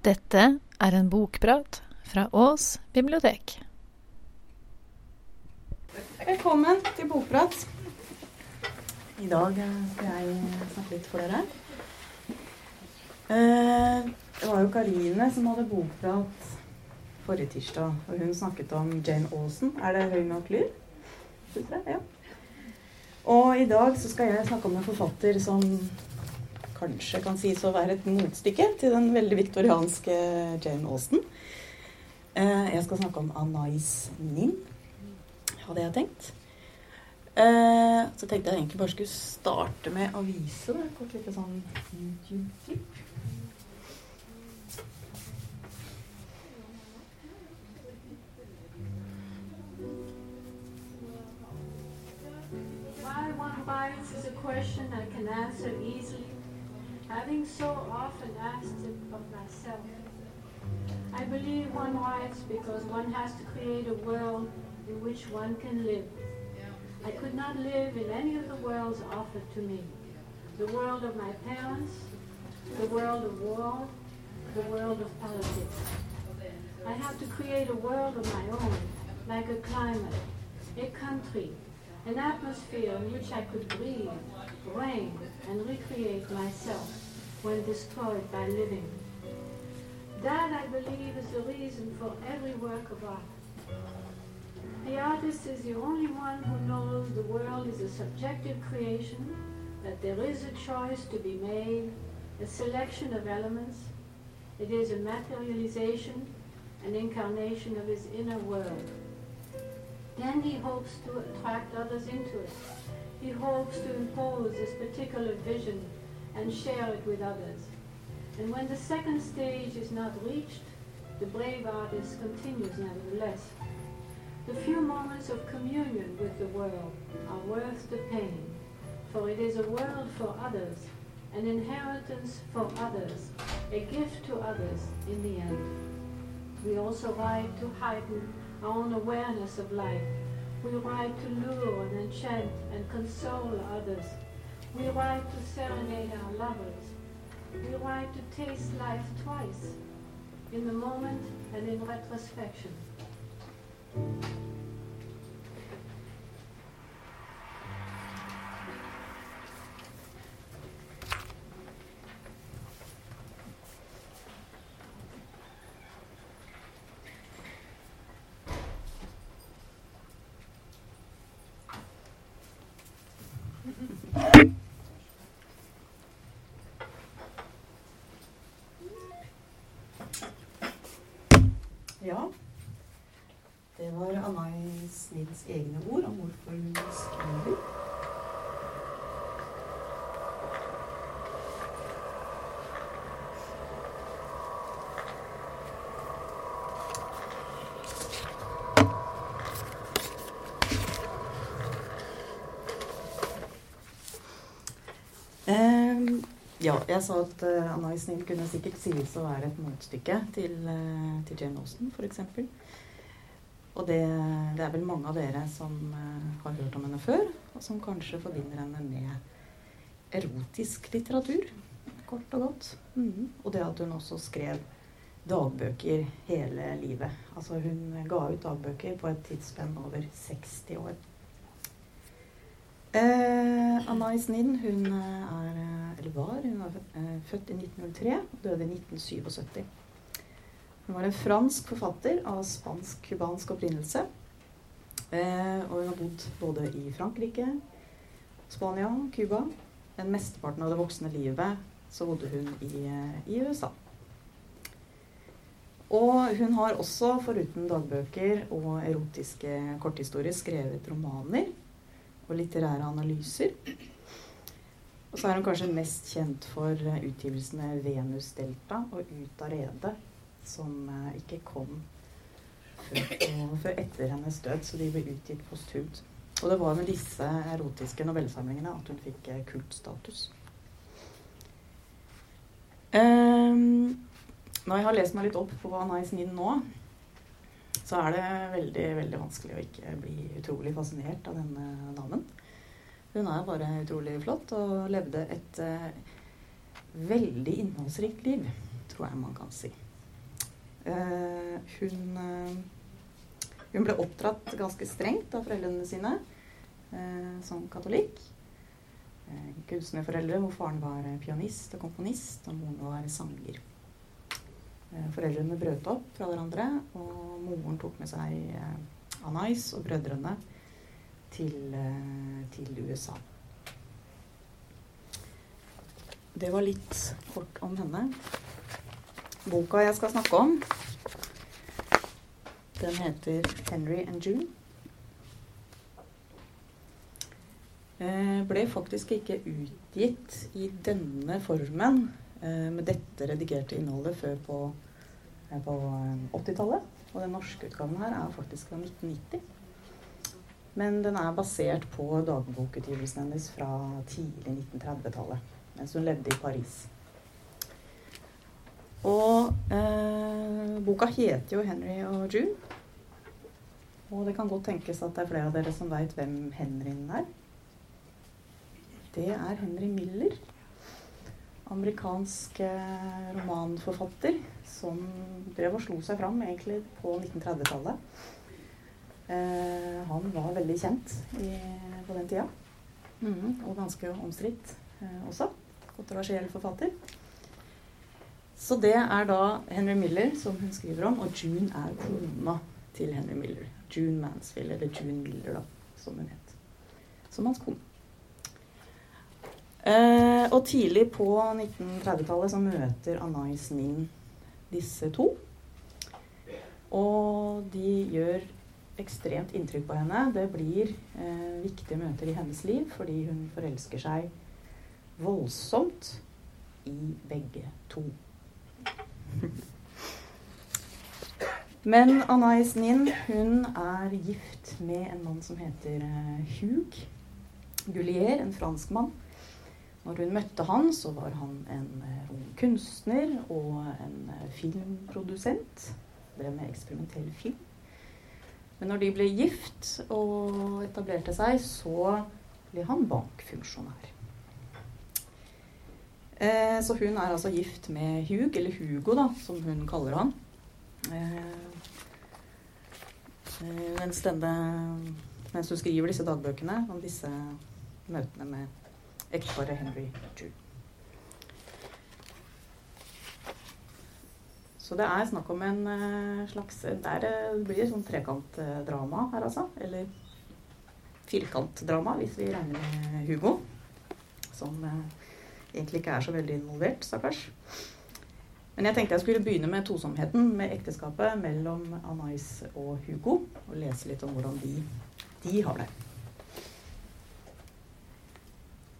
Dette er en bokprat fra Ås bibliotek. Velkommen til Bokprat. I dag eh, skal jeg snakke litt for dere. Eh, Det var jo Karine som hadde bokprat forrige tirsdag, og hun snakket om Jane Austen. Er det høy nok lyd? Ja. Og i dag så skal jeg snakke om en forfatter som kanskje kan sies å være et motstykke til den veldig viktorianske Jane Austen. Eh, Jeg skal snakke om Anais Nin, hadde jeg tenkt. Eh, Så tenkte jeg egentlig bare skulle starte med å vise det. Et kort lite sånn YouTube-klipp. Writes is a question I can answer easily, having so often asked it of myself. I believe one writes because one has to create a world in which one can live. I could not live in any of the worlds offered to me. The world of my parents, the world of war, the world of politics. I have to create a world of my own, like a climate, a country, an atmosphere in which I could breathe, reign, and recreate myself when destroyed by living. That, I believe, is the reason for every work of art. The artist is the only one who knows the world is a subjective creation, that there is a choice to be made, a selection of elements. It is a materialization, an incarnation of his inner world. Then he hopes to attract others into it. He hopes to impose this particular vision and share it with others. And when the second stage is not reached, the brave artist continues nevertheless. The few moments of communion with the world are worth the pain, for it is a world for others, an inheritance for others, a gift to others in the end. We also write to heighten our own awareness of life. We write to lure and enchant and console others. We write to serenade our lovers. We write to taste life twice, in the moment and in retrospection. Ja. Det var Anais Snills egne ord om hvorfor hun skriver. Ehm, ja, jeg sa at uh, Anna Isnil kunne sikkert sies å være et motstykke til, uh, til Jane Austen, f.eks. Og det, det er vel mange av dere som uh, har hørt om henne før, og som kanskje forbinder henne med erotisk litteratur, kort og godt. Mhm. Og det at hun også skrev dagbøker hele livet. Altså hun ga ut dagbøker på et tidsspenn over 60 år. Eh, Anais Isnin hun eh, er, eh, eller var, hun var eh, født i 1903 og døde i 1977. Hun var en fransk forfatter av spansk-cubansk opprinnelse. Eh, og hun har bodd både i Frankrike, Spania, Cuba. Den mesteparten av det voksne livet så bodde hun i, eh, i USA. Og hun har også, foruten dagbøker og erotiske korthistorier, skrevet romaner og litterære analyser. Og så er hun kanskje mest kjent for eh, utgivelsene 'Venus Delta' og 'Ut av redet', som eh, ikke kom før, før etter hennes død, så de ble utgitt posthumt. Og det var med disse erotiske novellesamlingene at hun fikk eh, kultstatus. Um, når jeg har lest meg litt opp på hva Nice Nin nå, så er det veldig veldig vanskelig å ikke bli utrolig fascinert av denne damen. Hun er bare utrolig flott og levde et eh, veldig innholdsrikt liv, tror jeg man kan si. Eh, hun, eh, hun ble oppdratt ganske strengt av foreldrene sine som katolikk. Kunstnerforeldre hvor faren var pianist og komponist, og moren var sanger. Eh, foreldrene brøt opp fra hverandre, og moren tok med seg eh, Anais og brødrene til, eh, til USA. Det var litt kort om henne. Boka jeg skal snakke om, den heter 'Henry and June'. Ble faktisk ikke utgitt i denne formen med dette redigerte innholdet før på, eh, på 80-tallet. Eh, og den norske utgaven her er faktisk fra 1990. Men den er basert på dagbokutgivelsen hennes fra tidlig 1930-tallet. Mens hun levde i Paris. Og eh, boka heter jo 'Henry og June'. Og det kan godt tenkes at det er flere av dere som veit hvem Henryen er. Det er Henry Miller amerikansk eh, romanforfatter som drev og slo seg fram egentlig på 1930-tallet. Eh, han var veldig kjent i, på den tida. Mm, og ganske omstridt eh, også. Kontroversiell forfatter. Så det er da Henry Miller som hun skriver om, og June er kona til Henry Miller. June Mansfield, eller June Miller, da, som hun het. Som hans kone. Eh, og tidlig på 1930-tallet så møter Anais Nin disse to. Og de gjør ekstremt inntrykk på henne. Det blir eh, viktige møter i hennes liv fordi hun forelsker seg voldsomt i begge to. Men Anais Nin hun er gift med en mann som heter eh, Hugh Gullier, en franskmann. Når hun møtte han, så var han en uh, ung kunstner og en uh, filmprodusent. Drev med eksperimentell film. Men når de ble gift og etablerte seg, så ble han bankfunksjonær. Eh, så hun er altså gift med Hug, eller Hugo, da, som hun kaller han. Eh, eh mens, denne, mens hun skriver disse dagbøkene om disse møtene med ekteparet Henry Jew. Så det er snakk om en uh, slags der, blir Det sånn trekantdrama her, altså. Eller firkantdrama, hvis vi regner med Hugo. Som egentlig ikke er så veldig involvert, stakkars. Men jeg tenkte jeg skulle begynne med tosomheten med ekteskapet mellom Anais og Hugo. Og lese litt om hvordan de, de har det.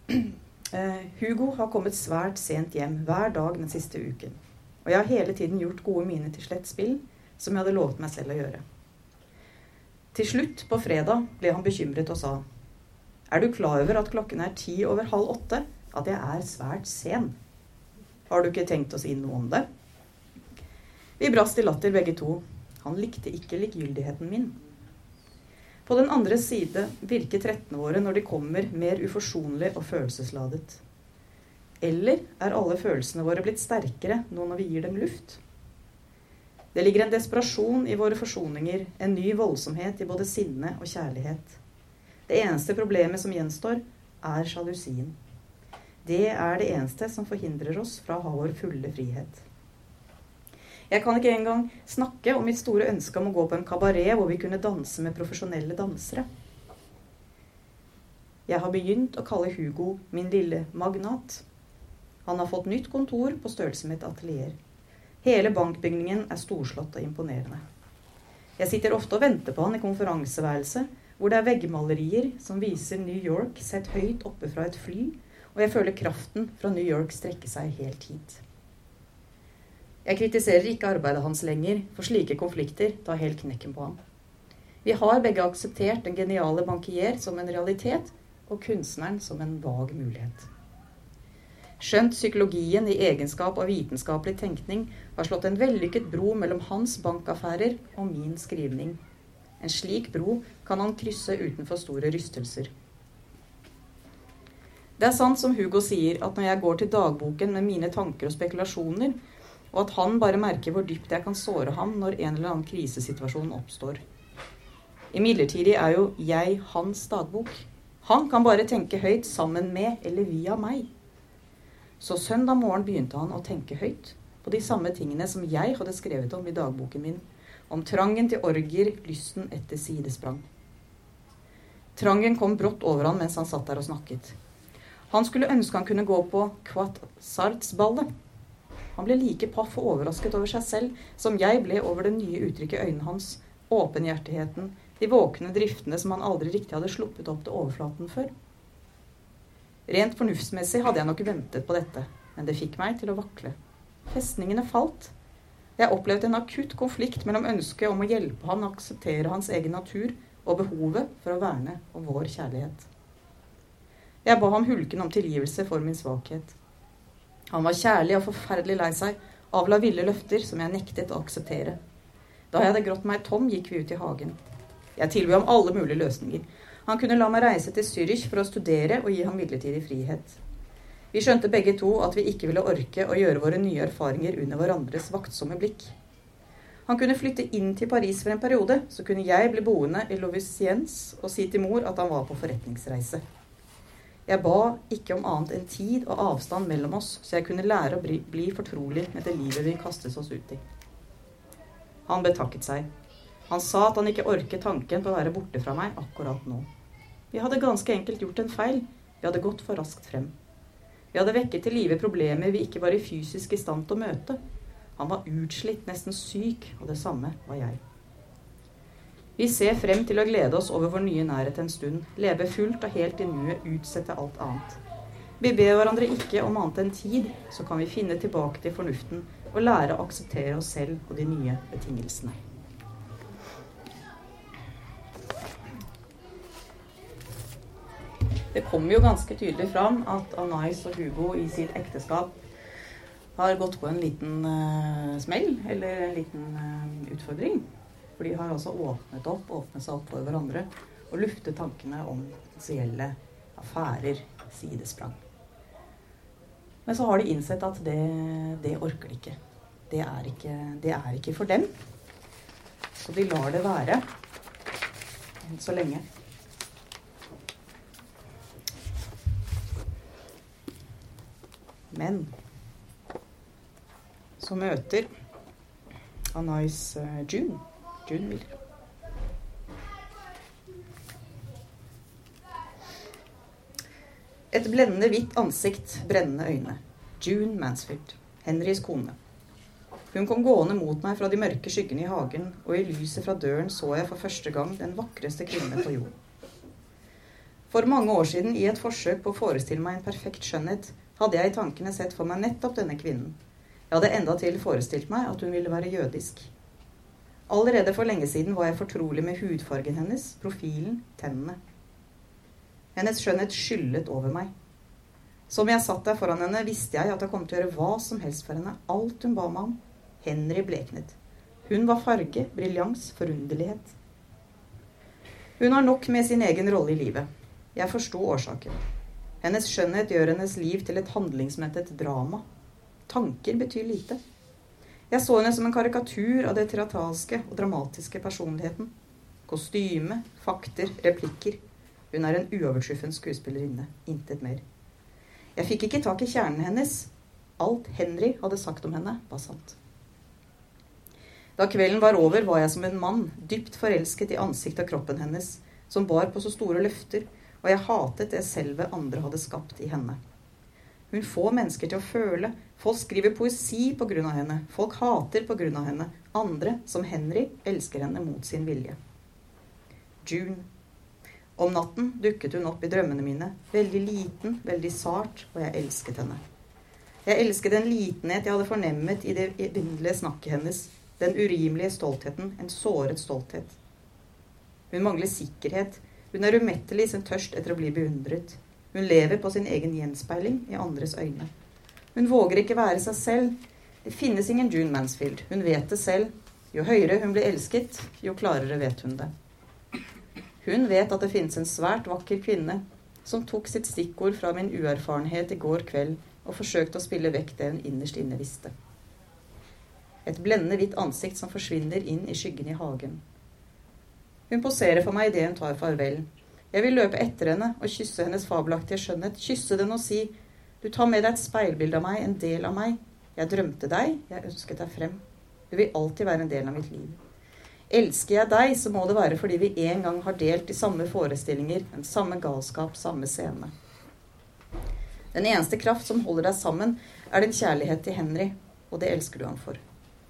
Uh, Hugo har kommet svært sent hjem hver dag den siste uken. Og jeg har hele tiden gjort gode miner til slett spill, som jeg hadde lovet meg selv å gjøre. Til slutt, på fredag, ble han bekymret og sa Er du klar over at klokken er ti over halv åtte? At jeg er svært sen? Har du ikke tenkt å si noe om det? Vi brast i latter begge to. Han likte ikke likegyldigheten min. På den andre side virker trettene våre når de kommer mer uforsonlig og følelsesladet. Eller er alle følelsene våre blitt sterkere nå når vi gir dem luft? Det ligger en desperasjon i våre forsoninger, en ny voldsomhet i både sinne og kjærlighet. Det eneste problemet som gjenstår, er sjalusien. Det er det eneste som forhindrer oss fra å ha vår fulle frihet. Jeg kan ikke engang snakke om mitt store ønske om å gå på en kabaret hvor vi kunne danse med profesjonelle dansere. Jeg har begynt å kalle Hugo min lille magnat. Han har fått nytt kontor på størrelse med et atelier. Hele bankbygningen er storslått og imponerende. Jeg sitter ofte og venter på han i konferanseværelset, hvor det er veggmalerier som viser New York sett høyt oppe fra et fly, og jeg føler kraften fra New York strekke seg helt hit. Jeg kritiserer ikke arbeidet hans lenger, for slike konflikter tar helt knekken på ham. Vi har begge akseptert den geniale bankier som en realitet, og kunstneren som en vag mulighet. Skjønt psykologien i egenskap av vitenskapelig tenkning har slått en vellykket bro mellom hans bankaffærer og min skrivning. En slik bro kan han krysse utenfor store rystelser. Det er sant som Hugo sier, at når jeg går til dagboken med mine tanker og spekulasjoner, og at han bare merker hvor dypt jeg kan såre ham når en eller annen krisesituasjon oppstår. Imidlertid er jo jeg hans dagbok. Han kan bare tenke høyt sammen med eller via meg. Så søndag morgen begynte han å tenke høyt på de samme tingene som jeg hadde skrevet om i dagboken min, om trangen til orger, lysten etter sidesprang. Trangen kom brått over han mens han satt der og snakket. Han skulle ønske han kunne gå på Quat-Sarts-ballet. Han ble like paff og overrasket over seg selv som jeg ble over det nye uttrykket i øynene hans, åpenhjertigheten, de våkne driftene som han aldri riktig hadde sluppet opp til overflaten før. Rent fornuftsmessig hadde jeg nok ventet på dette, men det fikk meg til å vakle. Festningene falt. Jeg opplevde en akutt konflikt mellom ønsket om å hjelpe han akseptere hans egen natur og behovet for å verne om vår kjærlighet. Jeg ba ham hulken om tilgivelse for min svakhet. Han var kjærlig og forferdelig lei seg, avla ville løfter som jeg nektet å akseptere. Da jeg hadde grått meg tom, gikk vi ut i hagen. Jeg tilbød ham alle mulige løsninger. Han kunne la meg reise til Zürich for å studere og gi ham midlertidig frihet. Vi skjønte begge to at vi ikke ville orke å gjøre våre nye erfaringer under hverandres vaktsomme blikk. Han kunne flytte inn til Paris for en periode, så kunne jeg bli boende i Lovisiens og si til mor at han var på forretningsreise. Jeg ba ikke om annet enn tid og avstand mellom oss, så jeg kunne lære å bli fortrolig med det livet vi kastes oss ut i. Han betakket seg. Han sa at han ikke orket tanken på å være borte fra meg akkurat nå. Vi hadde ganske enkelt gjort en feil. Vi hadde gått for raskt frem. Vi hadde vekket til live problemer vi ikke var i fysisk i stand til å møte. Han var utslitt, nesten syk, og det samme var jeg. Vi ser frem til å glede oss over vår nye nærhet en stund, leve fullt og helt i nuet, utsette alt annet. Vi ber hverandre ikke om annet enn tid, så kan vi finne tilbake til fornuften og lære å akseptere oss selv og de nye betingelsene. Det kommer jo ganske tydelig fram at Anais og Hugo i sitt ekteskap har gått på en liten uh, smell, eller en liten uh, utfordring. For de har altså åpnet opp, åpnet seg opp for hverandre og luftet tankene om potensielle affærer, sidesprang. Men så har de innsett at det, det orker de ikke. Det ikke. det er ikke for dem. Så de lar det være enn så lenge. Men så møter Anais uh, June. Miller. Et blendende hvitt ansikt, brennende øyne. June Mansfield, Henrys kone. Hun kom gående mot meg fra de mørke skyggene i hagen, og i lyset fra døren så jeg for første gang den vakreste kvinne på jorden. For mange år siden, i et forsøk på å forestille meg en perfekt skjønnhet, hadde jeg i tankene sett for meg nettopp denne kvinnen, jeg hadde endatil forestilt meg at hun ville være jødisk. Allerede for lenge siden var jeg fortrolig med hudfargen hennes, profilen, tennene. Hennes skjønnhet skyllet over meg. Som jeg satt der foran henne, visste jeg at jeg kom til å gjøre hva som helst for henne. Alt hun ba meg om. Henry bleknet. Hun var farge, briljans, forunderlighet. Hun har nok med sin egen rolle i livet. Jeg forsto årsaken. Hennes skjønnhet gjør hennes liv til et handlingsmettet drama. Tanker betyr lite. Jeg så henne som en karikatur av det teatralske og dramatiske personligheten. Kostyme, fakter, replikker. Hun er en uoverskuffen skuespillerinne. Intet mer. Jeg fikk ikke tak i kjernen hennes. Alt Henry hadde sagt om henne, var sant. Da kvelden var over, var jeg som en mann, dypt forelsket i ansiktet og kroppen hennes, som bar på så store løfter, og jeg hatet det selve andre hadde skapt i henne. Hun får mennesker til å føle. Folk skriver poesi pga. henne. Folk hater pga. henne. Andre, som Henry, elsker henne mot sin vilje. June. Om natten dukket hun opp i drømmene mine. Veldig liten, veldig sart, og jeg elsket henne. Jeg elsket den litenhet jeg hadde fornemmet i det evinnelige snakket hennes. Den urimelige stoltheten. En såret stolthet. Hun mangler sikkerhet. Hun er umettelig i sin tørst etter å bli beundret. Hun lever på sin egen gjenspeiling i andres øyne. Hun våger ikke være seg selv. Det finnes ingen June Mansfield. Hun vet det selv. Jo høyere hun blir elsket, jo klarere vet hun det. Hun vet at det finnes en svært vakker kvinne som tok sitt stikkord fra min uerfarenhet i går kveld og forsøkte å spille vekk det hun innerst inne visste. Et blendende hvitt ansikt som forsvinner inn i skyggen i hagen. Hun poserer for meg idet hun tar farvel. Jeg vil løpe etter henne og kysse hennes fabelaktige skjønnhet. Kysse den og si du tar med deg et speilbilde av meg, en del av meg. Jeg drømte deg, jeg ønsket deg frem. Du vil alltid være en del av mitt liv. Elsker jeg deg, så må det være fordi vi en gang har delt de samme forestillinger, den samme galskap, samme scene. Den eneste kraft som holder deg sammen, er din kjærlighet til Henry, og det elsker du ham for.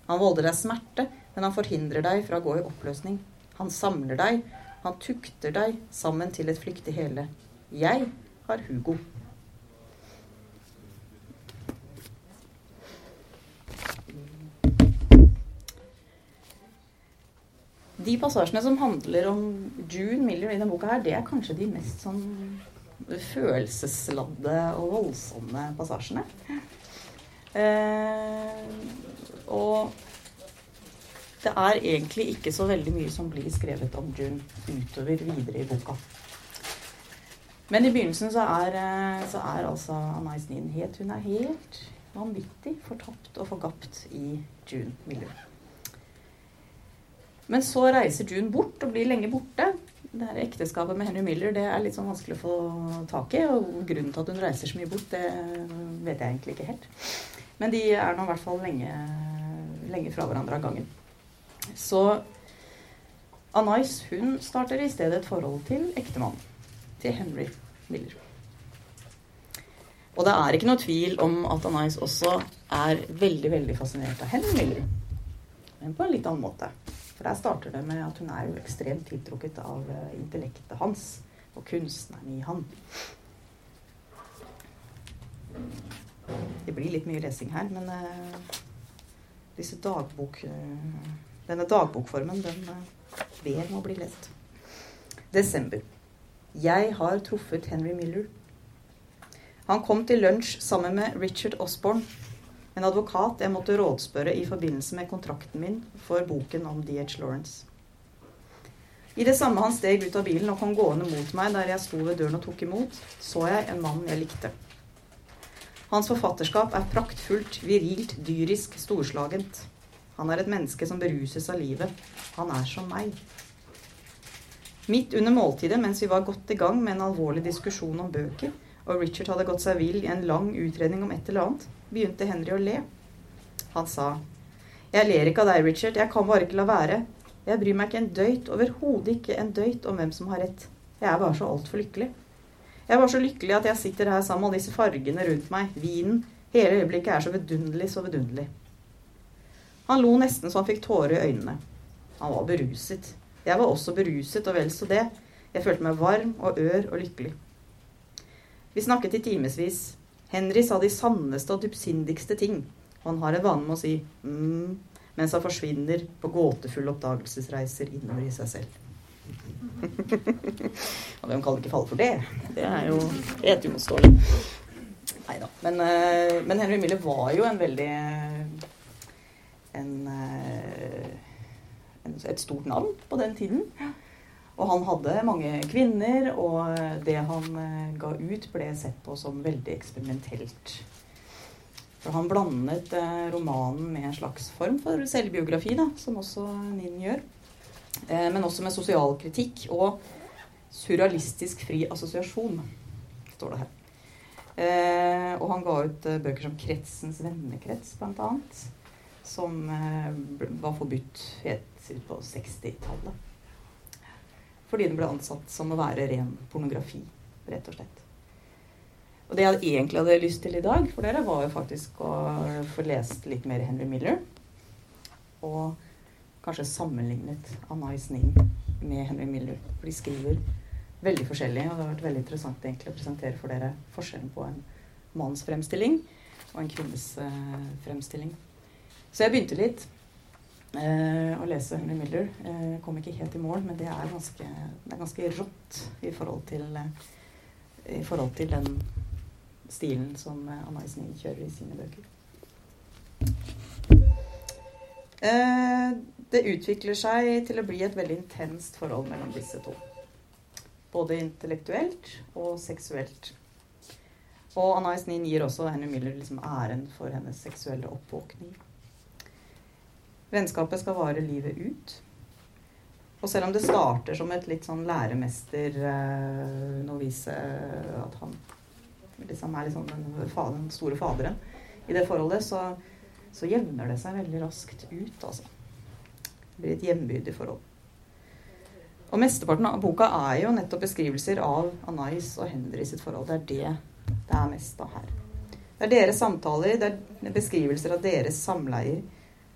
Han volder deg smerte, men han forhindrer deg fra å gå i oppløsning. Han samler deg, han tukter deg sammen til et flyktig hele. Jeg har Hugo. De passasjene som handler om June Miller i denne boka, her, det er kanskje de mest sånn følelsesladde og voldsomme passasjene. Eh, og det er egentlig ikke så veldig mye som blir skrevet om June utover videre i boka. Men i begynnelsen så er, eh, så er altså Anais Nin het. Hun er helt vanvittig fortapt og forgapt i June Miller. Men så reiser June bort og blir lenge borte. Det her ekteskapet med Henry Miller det er litt sånn vanskelig å få tak i. Og grunnen til at hun reiser så mye bort, det vet jeg egentlig ikke helt. Men de er nå i hvert fall lenge, lenge fra hverandre av gangen. Så Anais hun starter i stedet et forhold til ektemannen. Til Henry Miller. Og det er ikke noe tvil om at Anais også er veldig veldig fascinert av Henry Miller. Men på en litt annen måte. For der starter det med at hun er jo ekstremt tiltrukket av eh, intellektet hans og kunstneren i han. Det blir litt mye lesing her, men uh, disse dagbok, uh, denne dagbokformen, den uh, ber om å bli lest. Desember. Jeg har truffet Henry Miller. Han kom til lunsj sammen med Richard Osborne en advokat jeg måtte rådspørre i forbindelse med kontrakten min for boken om DH Lawrence. I det samme han steg ut av bilen og kom gående mot meg der jeg sto ved døren og tok imot, så jeg en mann jeg likte. Hans forfatterskap er praktfullt, virilt, dyrisk, storslagent. Han er et menneske som beruses av livet. Han er som meg. Midt under måltidet, mens vi var godt i gang med en alvorlig diskusjon om bøker, og Richard hadde gått seg vill i en lang utredning om et eller annet, begynte Henry å le. Han sa, 'Jeg ler ikke av deg, Richard. Jeg kan bare ikke la være. Jeg bryr meg ikke en døyt, overhodet ikke en døyt om hvem som har rett. Jeg er bare så altfor lykkelig. Jeg var så lykkelig at jeg sitter her sammen med alle disse fargene rundt meg, vinen. Hele øyeblikket er så vidunderlig, så vidunderlig. Han lo nesten så han fikk tårer i øynene. Han var beruset. Jeg var også beruset, og vel så det. Jeg følte meg varm og ør og lykkelig. Vi snakket i timevis. Henry sa de sanneste og dypsindigste ting. Og han har en vane med å si mm, mens han forsvinner på gåtefulle oppdagelsesreiser innover i seg selv. og hvem kan ikke falle for det? Det er jo helt uimotståelig. Nei da. Men, uh, men, Henry Miller var jo en veldig en, uh, en, et stort navn på den tiden. Og han hadde mange kvinner, og det han eh, ga ut, ble sett på som veldig eksperimentelt. For han blandet eh, romanen med en slags form for selvbiografi, da, som også Ninn gjør. Eh, men også med sosial kritikk og surrealistisk fri assosiasjon, står det her. og han ga ut bøker som 'Kretsens vennekrets', blant annet. Som var forbudt helt på 60-tallet. Fordi den ble ansatt som å være ren pornografi, rett og slett. Og det jeg egentlig hadde lyst til i dag for dere, var jo faktisk å få lest litt mer Henry Miller. Og kanskje sammenlignet Anais Nin med Henry Miller. For de skriver veldig forskjellig, og det har vært veldig interessant egentlig å presentere for dere forskjellen på en manns fremstilling og en kvinnes uh, fremstilling. Så jeg begynte litt eh, å lese Henry Miller. Eh, kom ikke helt i mål, men det er ganske, det er ganske rått i forhold, til, eh, i forhold til den stilen som eh, Anna Isnin kjører i sine bøker. Eh, det utvikler seg til å bli et veldig intenst forhold mellom disse to. Både intellektuelt og seksuelt. Og Anna Isnin gir også Henry Miller liksom æren for hennes seksuelle oppvåkning. Vennskapet skal vare livet ut. Og selv om det starter som et litt sånn læremester-novise eh, At han liksom er liksom den, store faderen i det forholdet, så, så jevner det seg veldig raskt ut, altså. Det blir et jevnbyrdig forhold. Og mesteparten av boka er jo nettopp beskrivelser av Anais og Henry sitt forhold. Det er det det er mest av her. Det er deres samtaler, det er beskrivelser av deres samleier,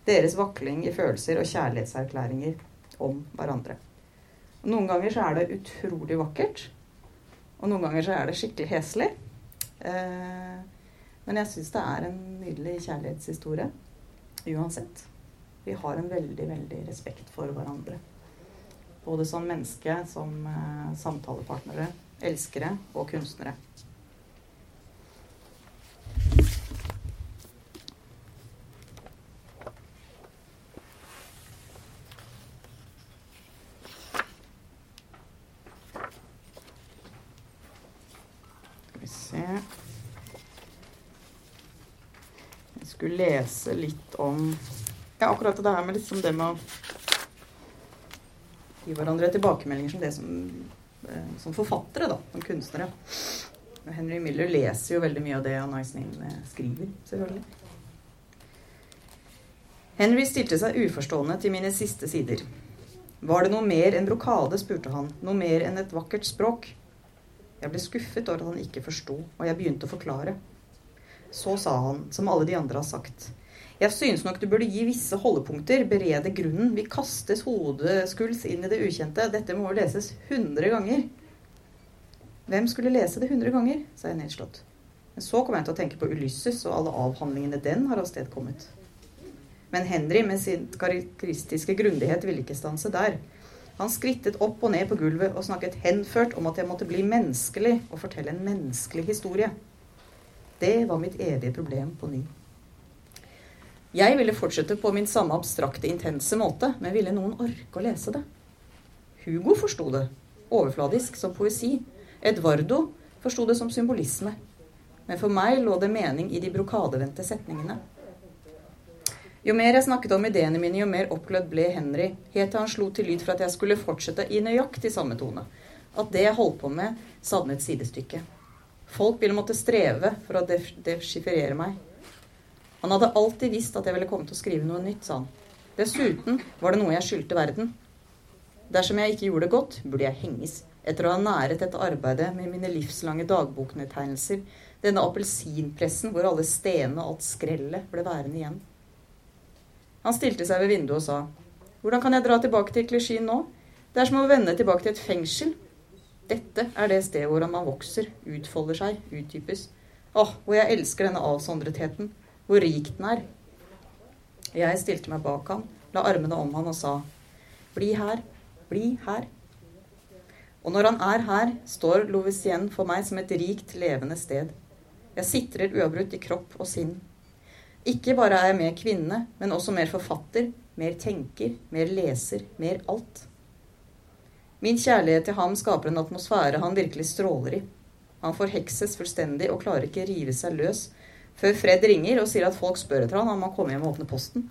deres vakling i følelser og kjærlighetserklæringer om hverandre. Og noen ganger så er det utrolig vakkert, og noen ganger så er det skikkelig heslig. Eh, men jeg syns det er en nydelig kjærlighetshistorie uansett. Vi har en veldig, veldig respekt for hverandre. Både som menneske, som eh, samtalepartnere, elskere og kunstnere. Skulle lese litt om ja, akkurat det her med liksom det med å gi hverandre tilbakemeldinger som det som, eh, som forfattere, da, som kunstnere. Henry Miller leser jo veldig mye av det han Nin eh, skriver, selvfølgelig. Henry stilte seg uforstående til mine siste sider. Var det noe mer enn brokade, spurte han, noe mer enn et vakkert språk? Jeg ble skuffet over at han ikke forsto, og jeg begynte å forklare. Så sa han, som alle de andre har sagt. Jeg synes nok du burde gi visse holdepunkter, berede grunnen. Vi kastes hodeskulls inn i det ukjente. Dette må leses hundre ganger. Hvem skulle lese det hundre ganger? sa jeg nedslått. Men så kom jeg til å tenke på Ulysses og alle avhandlingene den har avstedkommet. Men Henry med sin karakteristiske grundighet ville ikke stanse der. Han skrittet opp og ned på gulvet og snakket henført om at jeg måtte bli menneskelig og fortelle en menneskelig historie. Det var mitt evige problem på ny. Jeg ville fortsette på min samme abstrakte, intense måte, men ville noen orke å lese det? Hugo forsto det, overfladisk, som poesi. Edvardo forsto det som symbolisme. Men for meg lå det mening i de brokadevendte setningene. Jo mer jeg snakket om ideene mine, jo mer oppglødd ble Henry, helt til han slo til lyd for at jeg skulle fortsette i nøyaktig samme tone. At det jeg holdt på med, savnet sidestykke. Folk ville måtte streve for å dechiffrere meg. Han hadde alltid visst at jeg ville komme til å skrive noe nytt, sa han. Dessuten var det noe jeg skyldte verden. Dersom jeg ikke gjorde det godt, burde jeg henges. Etter å ha næret dette arbeidet med mine livslange dagboknedtegnelser, denne appelsinpressen hvor alle stenene og alt skrellet ble værende igjen. Han stilte seg ved vinduet og sa, Hvordan kan jeg dra tilbake til klisjeen nå? Det er som å vende tilbake til et fengsel dette er det stedet hvor man vokser, utfolder seg, utdypes. Åh, hvor jeg elsker denne avsondretheten. Hvor rik den er. Jeg stilte meg bak han, la armene om han og sa, Bli her, bli her. Og når han er her, står Lovisien for meg som et rikt, levende sted. Jeg sitrer uavbrutt i kropp og sinn. Ikke bare er jeg mer kvinne, men også mer forfatter, mer tenker, mer leser, mer alt. Min kjærlighet til ham skaper en atmosfære han virkelig stråler i. Han forhekses fullstendig og klarer ikke rive seg løs før Fred ringer og sier at folk spør etter han om han kommer hjem og åpner posten.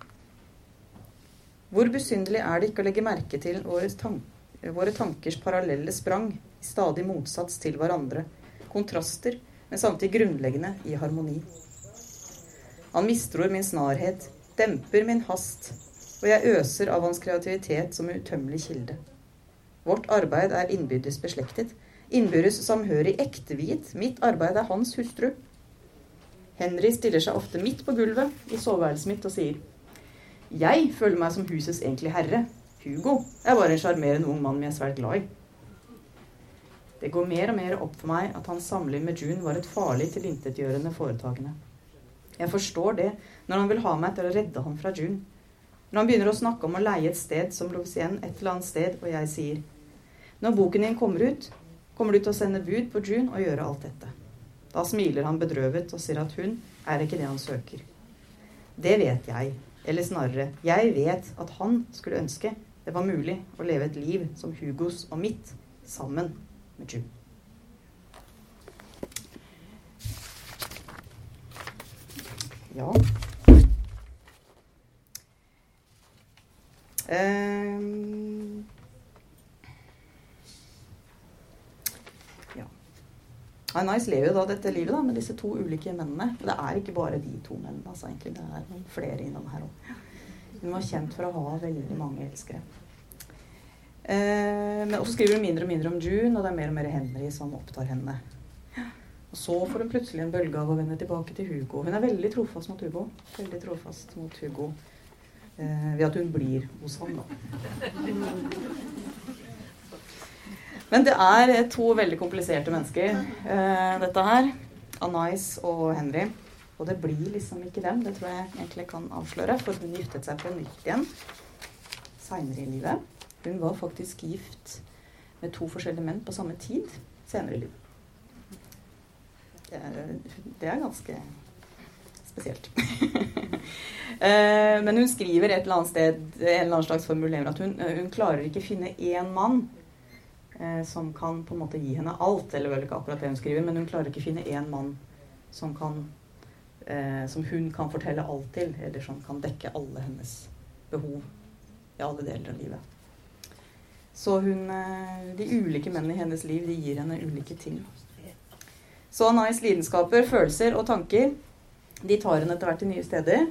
Hvor besynderlig er det ikke å legge merke til våre, tank våre tankers parallelle sprang, i stadig motsats til hverandre, kontraster, men samtidig grunnleggende i harmoni. Han mistror min snarhet, demper min hast, og jeg øser av hans kreativitet som utømmelig kilde. Vårt arbeid er innbyrdes beslektet. Innbyrdes samhørig ekteviet. Mitt arbeid er hans hustru. Henry stiller seg ofte midt på gulvet i soveværelset mitt og sier Jeg føler meg som husets egentlige herre. Hugo er bare en sjarmerende ung mann vi er svært glad i. Det går mer og mer opp for meg at hans samliv med June var et farlig tilintetgjørende foretagende. Jeg forstår det når han vil ha meg til å redde ham fra June. Når han begynner å snakke om å leie et sted som Lovsien et eller annet sted, og jeg sier når boken din kommer ut, kommer du til å sende bud på June og gjøre alt dette. Da smiler han bedrøvet og sier at hun er ikke det han søker. Det vet jeg. Eller snarere, jeg vet at han skulle ønske det var mulig å leve et liv som Hugos og mitt sammen med June. Ja Eh, ja. Anais lever jo da dette livet da, med disse to ulike mennene. Og det er ikke bare de to mennene. Altså, egentlig. Det er noen flere innom her òg. Hun var kjent for å ha veldig mange elskere. Eh, men også skriver hun mindre og mindre om June, og det er mer og mer Henry som opptar henne. Og så får hun plutselig en bølge av å vende tilbake til Hugo. Hun er veldig trofast mot Hugo. Veldig trofast mot Hugo eh, ved at hun blir hos ham, da. Men det er to veldig kompliserte mennesker, uh, dette her. Anais og Henry. Og det blir liksom ikke dem. Det tror jeg egentlig kan avsløre. For hun giftet seg på nytt igjen seinere i livet. Hun var faktisk gift med to forskjellige menn på samme tid senere i livet. Det er, ganske spesielt. Eh, men hun skriver et eller annet sted en eller annen slags formulering at hun, hun klarer ikke finne én mann eh, som kan på en måte gi henne alt. Eller vel ikke akkurat det hun skriver, men hun klarer ikke å finne én mann som, kan, eh, som hun kan fortelle alt til, eller som kan dekke alle hennes behov i alle deler av livet. Så hun, eh, de ulike mennene i hennes liv de gir henne ulike ting. Så Anais lidenskaper, følelser og tanker de tar henne etter hvert til nye steder.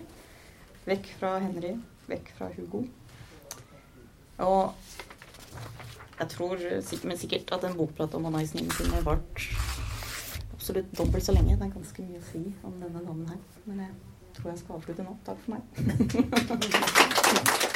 Vekk fra Henry, vekk fra Hugo. Og jeg tror sikkert, men sikkert at en bokprat om Anais Nime kunne vart absolutt dobbelt så lenge. Det er ganske mye å si om denne damen her. Men jeg tror jeg skal avslutte nå. Takk for meg.